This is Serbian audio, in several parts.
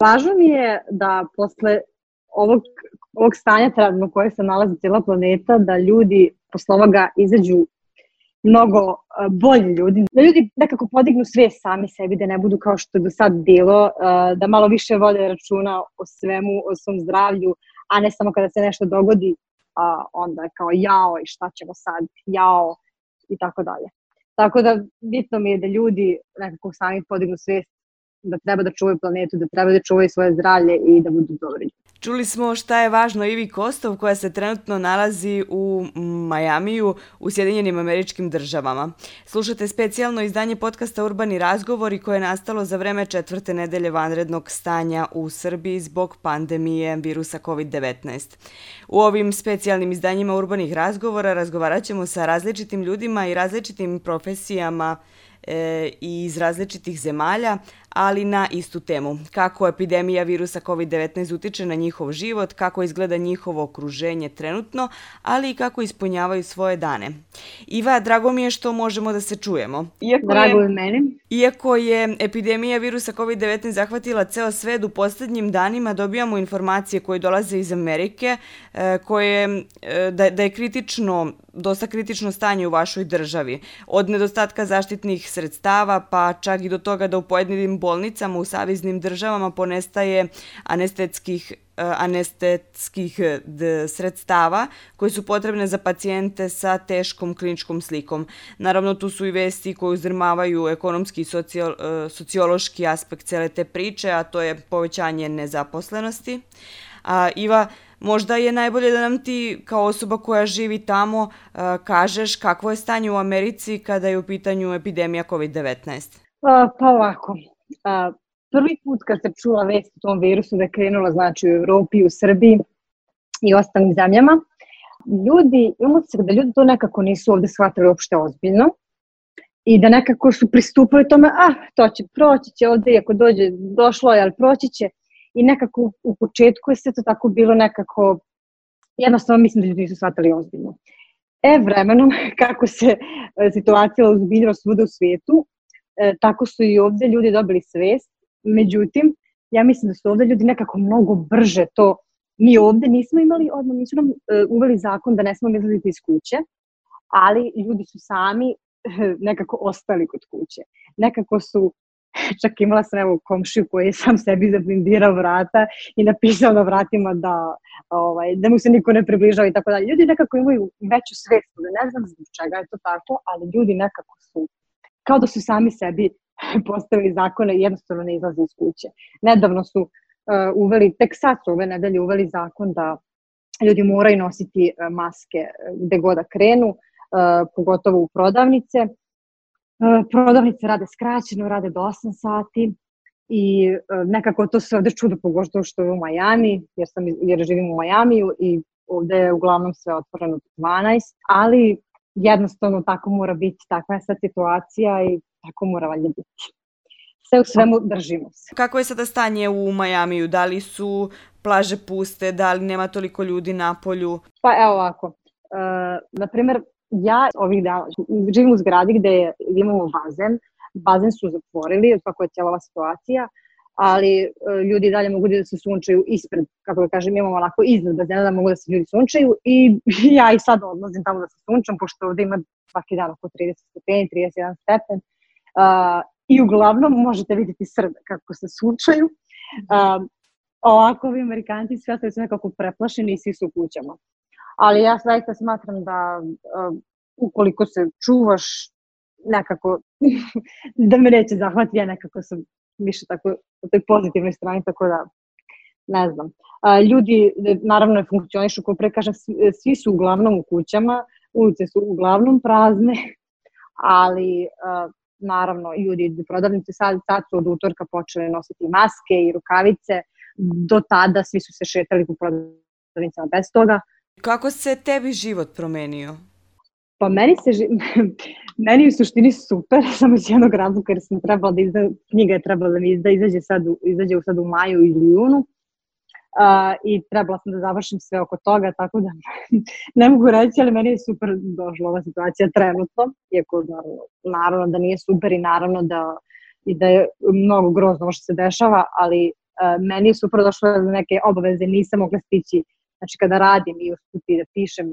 Važno mi je da posle ovog, ovog stanja trenutno koje se nalazi cijela planeta, da ljudi posle ovoga izađu mnogo uh, bolji ljudi, da ljudi nekako podignu sve sami sebi, da ne budu kao što je do sad bilo, uh, da malo više vode računa o svemu, o svom zdravlju, a ne samo kada se nešto dogodi, a onda je kao jao i šta ćemo sad, jao i tako dalje. Tako da bitno mi je da ljudi nekako sami podignu svest da treba da čuvaju planetu, da treba da čuvaju svoje zdravlje i da budu dobri. Čuli smo šta je važno Ivi Kostov koja se trenutno nalazi u Majamiju u Sjedinjenim američkim državama. Slušate specijalno izdanje podcasta Urbani razgovori koje je nastalo za vreme četvrte nedelje vanrednog stanja u Srbiji zbog pandemije virusa COVID-19. U ovim specijalnim izdanjima urbanih razgovora razgovarat ćemo sa različitim ljudima i različitim profesijama e, iz različitih zemalja, ali na istu temu. Kako epidemija virusa COVID-19 utiče na njihov život, kako izgleda njihovo okruženje trenutno, ali i kako ispunjavaju svoje dane. Iva, drago mi je što možemo da se čujemo. Iako drago je meni. Iako je epidemija virusa COVID-19 zahvatila ceo svet u poslednjim danima, dobijamo informacije koje dolaze iz Amerike, e, koje, e, da, da je kritično dosta kritično stanje u vašoj državi. Od nedostatka zaštitnih sredstava pa čak i do toga da u pojedinim bolnicama u saveznim državama ponestaje anestetskih eh, anestetskih sredstava koje su potrebne za pacijente sa teškom kliničkom slikom. Naravno, tu su i vesti koje uzdrmavaju ekonomski i eh, sociološki aspekt cele te priče, a to je povećanje nezaposlenosti. A, Iva, možda je najbolje da nam ti kao osoba koja živi tamo kažeš kakvo je stanje u Americi kada je u pitanju epidemija COVID-19. Pa ovako, a, prvi put kad se čula vest o tom virusu da je krenula znači u Evropi, u Srbiji i ostalim zemljama, ljudi, imamo se da ljudi to nekako nisu ovde shvatili uopšte ozbiljno i da nekako su pristupili tome, ah, to će proći će ovde, ako dođe, došlo je, ali proći će. I nekako u početku je sve to tako bilo nekako, jednostavno mislim da ljudi nisu shvatili ozbiljno. E, vremenom, kako se e, situacija ozbiljila svuda u svijetu, e, tako su i ovde ljudi dobili svest. Međutim, ja mislim da su ovde ljudi nekako mnogo brže to Mi ovde nismo imali, odmah nisu nam e, uveli zakon da ne smemo izlaziti iz kuće, ali ljudi su sami e, nekako ostali kod kuće. Nekako su čak imala sam evo komšiju koji je sam sebi zablindirao vrata i napisao na vratima da, ovaj, da mu se niko ne približava i tako dalje. Ljudi nekako imaju veću svest, da ne znam zbog čega je to tako, ali ljudi nekako su kao da su sami sebi postavili zakone i jednostavno ne izlaze iz kuće. Nedavno su uh, uveli, tek sad su ove nedelje uveli zakon da ljudi moraju nositi uh, maske uh, gde god da krenu, uh, pogotovo u prodavnice. Uh, prodavnice rade skraćeno, rade do 8 sati i uh, nekako to se ovde čudo pogotovo što je u Majami, jer, sam, jer živim u Majamiju i ovde je uglavnom sve otvoreno 12, ali jednostavno tako mora biti, takva je sad situacija i tako mora valjda biti. Sve u svemu držimo se. Kako je sada stanje u Majamiju? Da li su plaže puste, da li nema toliko ljudi na polju? Pa evo ovako, uh, na primer, ja ovih dana živim u zgradi gde imamo bazen, bazen su zatvorili, kako je cijela ova situacija, ali e, ljudi dalje mogu da se sunčaju ispred, kako da kažem, imamo onako iznad bazena da mogu da se ljudi sunčaju i ja i sad odlazim tamo da se sunčam, pošto ovde ima svaki dan oko 30 stepeni, 31 stepen. Uh, I uglavnom možete vidjeti Srbe kako se sunčaju. Uh, ovako ovi Amerikanci sve su nekako preplašeni i svi su u kućama. Ali ja zaista smatram da uh, ukoliko se čuvaš nekako da me neće zahvati, ja nekako sam više tako u toj pozitivnoj strani, tako da ne znam. A, ljudi, naravno, funkcionišu, kao pre kažem, svi, su uglavnom u kućama, ulice su uglavnom prazne, ali a, naravno, ljudi prodavnice sad, sad su od utorka počeli nositi maske i rukavice, do tada svi su se šetali po prodavnicama bez toga. Kako se tebi život promenio? Pa meni se, meni u suštini super, samo iz jednog razloga jer sam trebala da izda, knjiga je trebala da mi izda, izađe sad, u, izađe sad u maju ili junu. Uh, i trebala sam da završim sve oko toga, tako da ne mogu reći, ali meni je super došla ova situacija trenutno, iako naravno, naravno da nije super i naravno da, i da je mnogo grozno što se dešava, ali meni je super došlo da neke obaveze nisam mogla stići. Znači kada radim i usputi da pišem,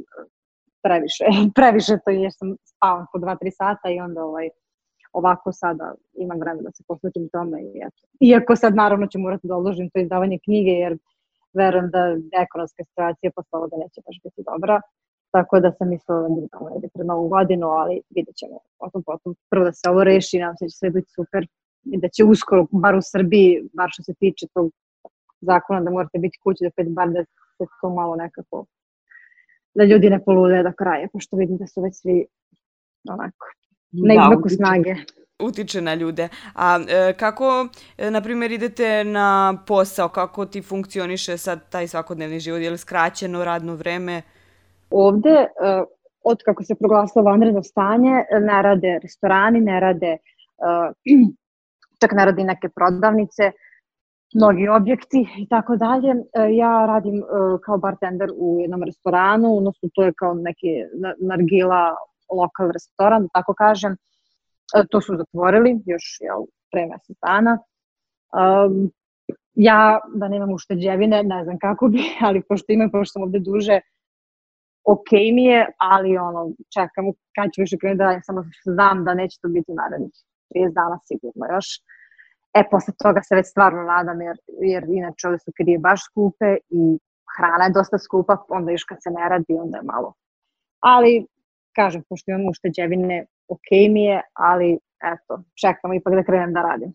previše, previše to jer sam spavam po 2-3 sata i onda ovaj, ovako sada imam vremena da se posvetim tome i eto. Iako sad naravno ću morati da odložim to izdavanje knjige jer verujem da ekonomska situacija posle ovoga neće baš biti dobra. Tako da sam mislila da tamo negde pred novu godinu, ali vidjet ćemo potom potom. Prvo da se ovo reši, nam se da će sve biti super i da će uskoro, bar u Srbiji, bar što se tiče tog zakona da morate biti kući do pet bar da se to malo nekako da ljudi ne polude do kraja, pošto vidim da su već svi onako na da, izmaku snage utiče na ljude. A e, kako, e, na primjer, idete na posao, kako ti funkcioniše sad taj svakodnevni život, je li skraćeno radno vreme? Ovde, e, od kako se proglasilo vanredno stanje, ne rade restorani, ne rade, e, čak ne rade neke prodavnice, mnogi objekti i tako dalje. E, ja radim e, kao bartender u jednom restoranu, odnosno to je kao neki nargila lokal restoran, da tako kažem. E, to su zatvorili još jel, pre mesec dana. Um, ja, da nemam ušteđevine, ne znam kako bi, ali pošto imam, pošto sam ovde duže, ok mi je, ali ono, čekam kad ću više krenuti da radim, samo znam da neće to biti narednih 30 dana sigurno još. E, posle toga se već stvarno nadam, jer, jer inače ovde su krije baš skupe i hrana je dosta skupa, onda još kad se ne radi, onda je malo. Ali, kažem, pošto imam ušteđevine, ok mi je, ali eto, čekam ipak da krenem da radim.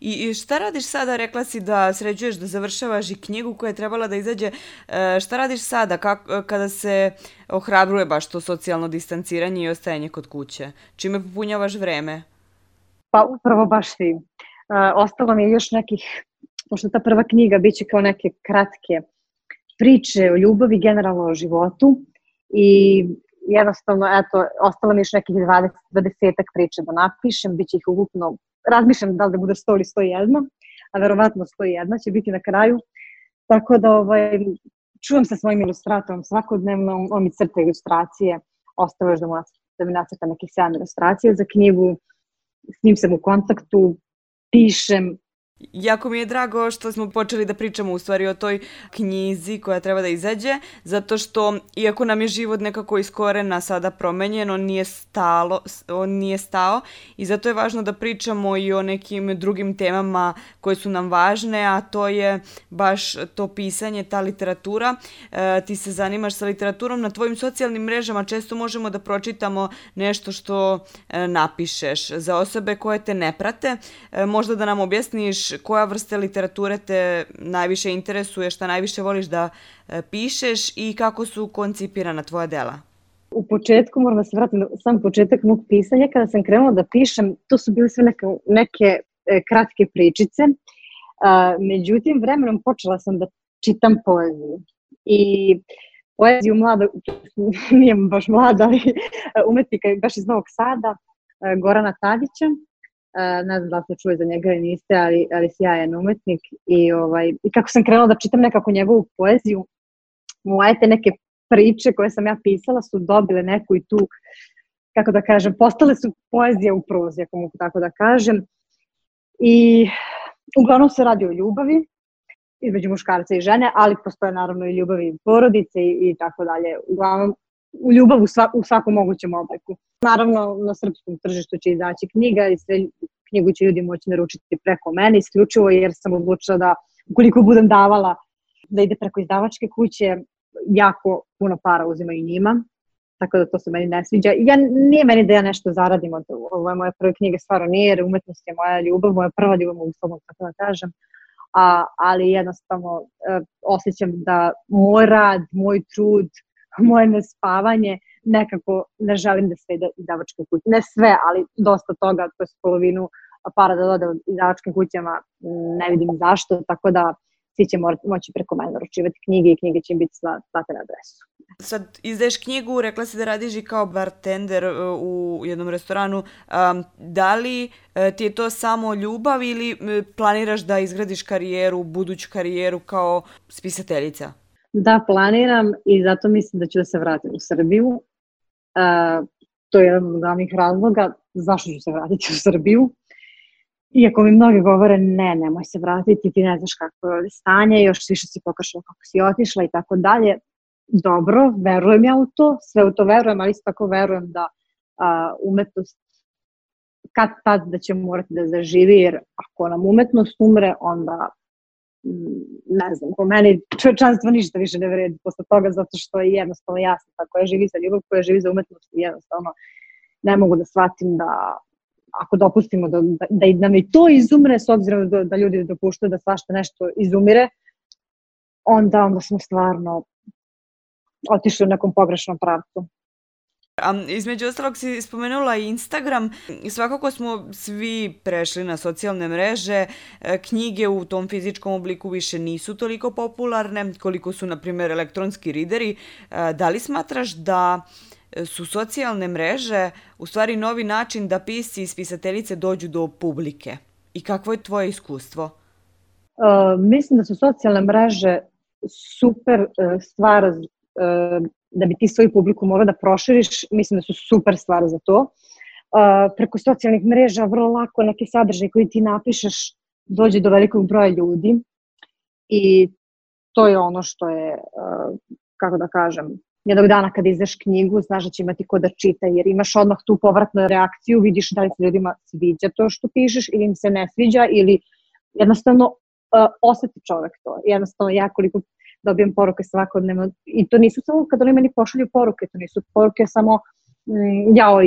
I šta radiš sada? Rekla si da sređuješ, da završavaš i knjigu koja je trebala da izađe. E, šta radiš sada kako, kada se ohrabruje baš to socijalno distanciranje i ostajanje kod kuće? Čime popunjavaš vreme? Pa upravo baš ti. Ostalo mi je još nekih, pošto ta prva knjiga biće kao neke kratke priče o ljubavi, generalno o životu i jednostavno, eto, ostalo mi još nekih 20, 20 priča da napišem, bit će ih ukupno, razmišljam da li da bude 100 ili 101, a verovatno 101 će biti na kraju. Tako da ovaj, čuvam sa svojim ilustratorom svakodnevno, on mi crta ilustracije, ostalo još da, mu, da mi nacrta nekih 7 ilustracije za knjigu, s njim sam u kontaktu, pišem, Jako mi je drago što smo počeli da pričamo u stvari o toj knjizi koja treba da izađe, zato što iako nam je život nekako iz korena sada promenjen, on nije, stalo, on nije stao i zato je važno da pričamo i o nekim drugim temama koje su nam važne, a to je baš to pisanje, ta literatura. E, ti se zanimaš sa literaturom na tvojim socijalnim mrežama, često možemo da pročitamo nešto što e, napišeš. Za osobe koje te ne prate, e, možda da nam objasniš koja vrsta literature te najviše interesuje, šta najviše voliš da e, pišeš i kako su koncipirana tvoja dela? U početku, moram da se vratim na sam početak mog pisanja, kada sam krenula da pišem, to su bile sve neke, neke e, kratke pričice. Međutim, vremenom počela sam da čitam poeziju. I poeziju mlada, nije baš mlada, ali umetnika baš iz Novog Sada, e, Gorana Tadića, ne znam da li ste čuli za njega ili niste, ali, ali sjajan umetnik i, ovaj, i kako sam krenula da čitam nekako njegovu poeziju, moje te neke priče koje sam ja pisala su dobile neku i tu, kako da kažem, postale su poezija u prozi, ako mogu tako da kažem. I uglavnom se radi o ljubavi, između muškarca i žene, ali postoje naravno i ljubavi i porodice i, i tako dalje. Uglavnom, ljubav u, sva, u svakom mogućem obliku. Naravno, na srpskom tržištu će izaći knjiga i sve knjigu će ljudi moći naručiti preko mene, isključivo jer sam odlučila da ukoliko budem davala da ide preko izdavačke kuće, jako puno para uzimaju njima, tako da to se meni ne sviđa. Ja, nije meni da ja nešto zaradim od ove moje prve knjige, stvarno nije, jer umetnost je moja ljubav, moja prva ljubav, mogu slobodno tako da kažem, a, ali jednostavno e, osjećam da moj rad, moj trud, moje nespavanje, nekako ne želim da sve ide izdavačke kuće. Ne sve, ali dosta toga, to je polovinu para da dode izdavačkim kućama, ne vidim zašto, tako da svi će moći preko mene naručivati knjige i knjige će im biti slate na adresu. Sad izdaješ knjigu, rekla si da radiš i kao bartender e, u jednom restoranu. Um, da li e, ti je to samo ljubav ili e, planiraš da izgradiš karijeru, buduću karijeru kao spisateljica? Da, planiram i zato mislim da ću da se vratim u Srbiju. Uh, to je jedan od glavnih razloga zašto ću se vratiti u Srbiju. Iako mi mnogi govore ne, nemoj se vratiti, ti ne znaš kako je stanje, još više si pokašala kako si otišla i tako dalje. Dobro, verujem ja u to, sve u to verujem, ali isto tako verujem da a, umetnost kad tad da će morati da zaživi, jer ako nam umetnost umre, onda ne znam, po meni čovečanstvo ništa više ne vredi posle toga, zato što je jednostavno jasno, tako je živi za ljubav, koja živi za umetnost i jednostavno ne mogu da shvatim da ako dopustimo da, da, da nam i to izumre, s obzirom da, da ljudi dopuštaju da svašta nešto izumire, onda, onda smo stvarno otišli u nekom pogrešnom pravcu. A između ostalog si spomenula i Instagram. Svakako smo svi prešli na socijalne mreže. E, knjige u tom fizičkom obliku više nisu toliko popularne koliko su, na primjer, elektronski rideri. E, da li smatraš da su socijalne mreže u stvari novi način da pisci i spisateljice dođu do publike? I kakvo je tvoje iskustvo? Uh, mislim da su socijalne mreže super uh, stvar uh, da bi ti svoju publiku morao da proširiš, mislim da su super stvar za to. Uh, preko socijalnih mreža vrlo lako neke sadržaje koji ti napišeš dođe do velikog broja ljudi i to je ono što je, uh, kako da kažem, jednog dana kada izdaš knjigu, znaš da će imati ko da čita, jer imaš odmah tu povratnu reakciju, vidiš da li se ljudima sviđa to što pišeš ili im se ne sviđa ili jednostavno uh, oseti čovek to. Jednostavno ja koliko dobijem poruke svakodnevno. I to nisu samo kad oni meni pošalju poruke, to nisu poruke samo mm, jao,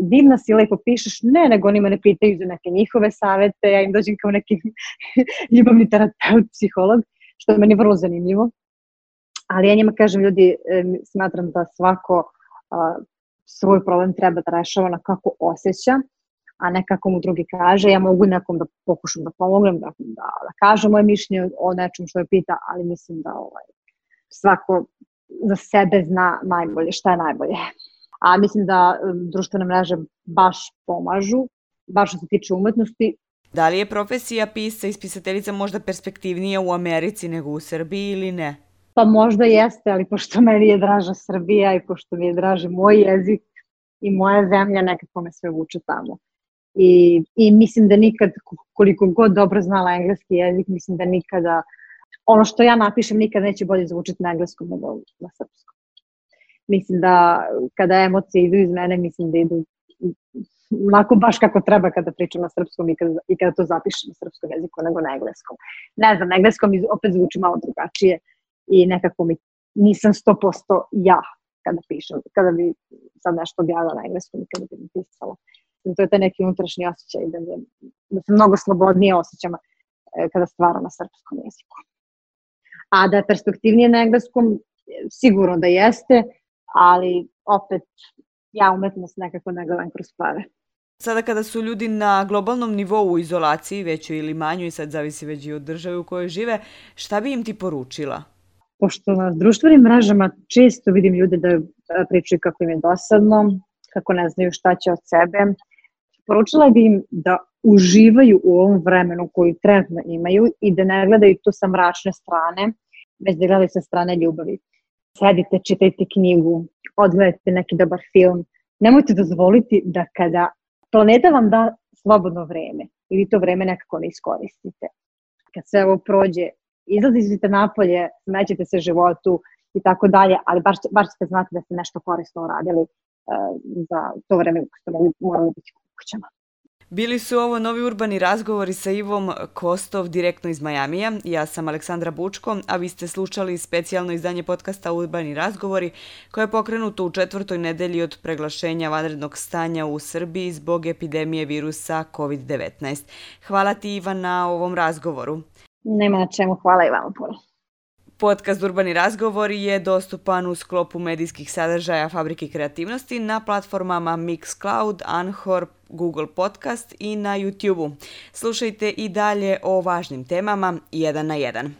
divna si, lepo pišeš, ne, nego oni mene pitaju za neke njihove savete, ja im dođem kao neki ljubavni terapeut, psiholog, što je meni vrlo zanimljivo. Ali ja njima kažem, ljudi, smatram da svako a, svoj problem treba da rešava na kako osjeća, a ne kako mu drugi kaže. Ja mogu nekom da pokušam da pomognem, da, da, da kažem moje mišljenje o nečem što je pita, ali mislim da ovaj, svako za sebe zna najbolje, šta je najbolje. A mislim da društvene mreže baš pomažu, baš što se tiče umetnosti. Da li je profesija pisca i spisateljica možda perspektivnija u Americi nego u Srbiji ili ne? Pa možda jeste, ali pošto meni je draža Srbija i pošto mi je draži moj jezik i moja zemlja, nekako me sve vuče tamo. I, I mislim da nikad, koliko god dobro znala engleski jezik, mislim da nikada, ono što ja napišem nikad neće bolje zvučiti na engleskom nego na srpskom. Mislim da kada emocije idu iz mene, mislim da idu onako baš kako treba kada pričam na srpskom i kada, i kada to zapišem na srpskom jeziku nego na engleskom. Ne znam, na engleskom opet zvuči malo drugačije i nekako mi nisam 100% ja kada pišem, kada bi sad nešto objavila na engleskom i kada bi napisala. To je taj neki unutrašnji osjećaj da, je, da se mnogo slobodnije osjećam e, kada stvaram na srpskom jeziku. A da je perspektivnije na engleskom, sigurno da jeste, ali opet ja umetnost nekako ne gledam kroz pare. Sada kada su ljudi na globalnom nivou u izolaciji, većoj ili manjoj, i sad zavisi već i od države u kojoj žive, šta bi im ti poručila? Pošto na društvenim mrežama često vidim ljude da pričaju kako im je dosadno, kako ne znaju šta će od sebe, poručila bi im da uživaju u ovom vremenu koju trenutno imaju i da ne gledaju to sa mračne strane, već da gledaju sa strane ljubavi. Sedite, čitajte knjigu, odgledajte neki dobar film. Nemojte dozvoliti da kada planeta vam da slobodno vreme i vi to vreme nekako ne iskoristite. Kad sve ovo prođe, izlazite napolje, smećete se životu i tako dalje, ali baš, baš ćete znati da ste nešto korisno uradili uh, za to vreme koje ste morali biti kućama. Bili su ovo novi urbani razgovori sa Ivom Kostov direktno iz Majamija. Ja sam Aleksandra Bučko, a vi ste slušali specijalno izdanje podcasta Urbani razgovori koje je pokrenuto u četvrtoj nedelji od preglašenja vanrednog stanja u Srbiji zbog epidemije virusa COVID-19. Hvala ti Iva na ovom razgovoru. Nema na čemu, hvala i vama puno. Podcast Urbani razgovori je dostupan u sklopu medijskih sadržaja Fabrike kreativnosti na platformama Mixcloud, Anchor, Google Podcast i na YouTube-u. Slušajte i dalje o važnim temama jedan na jedan.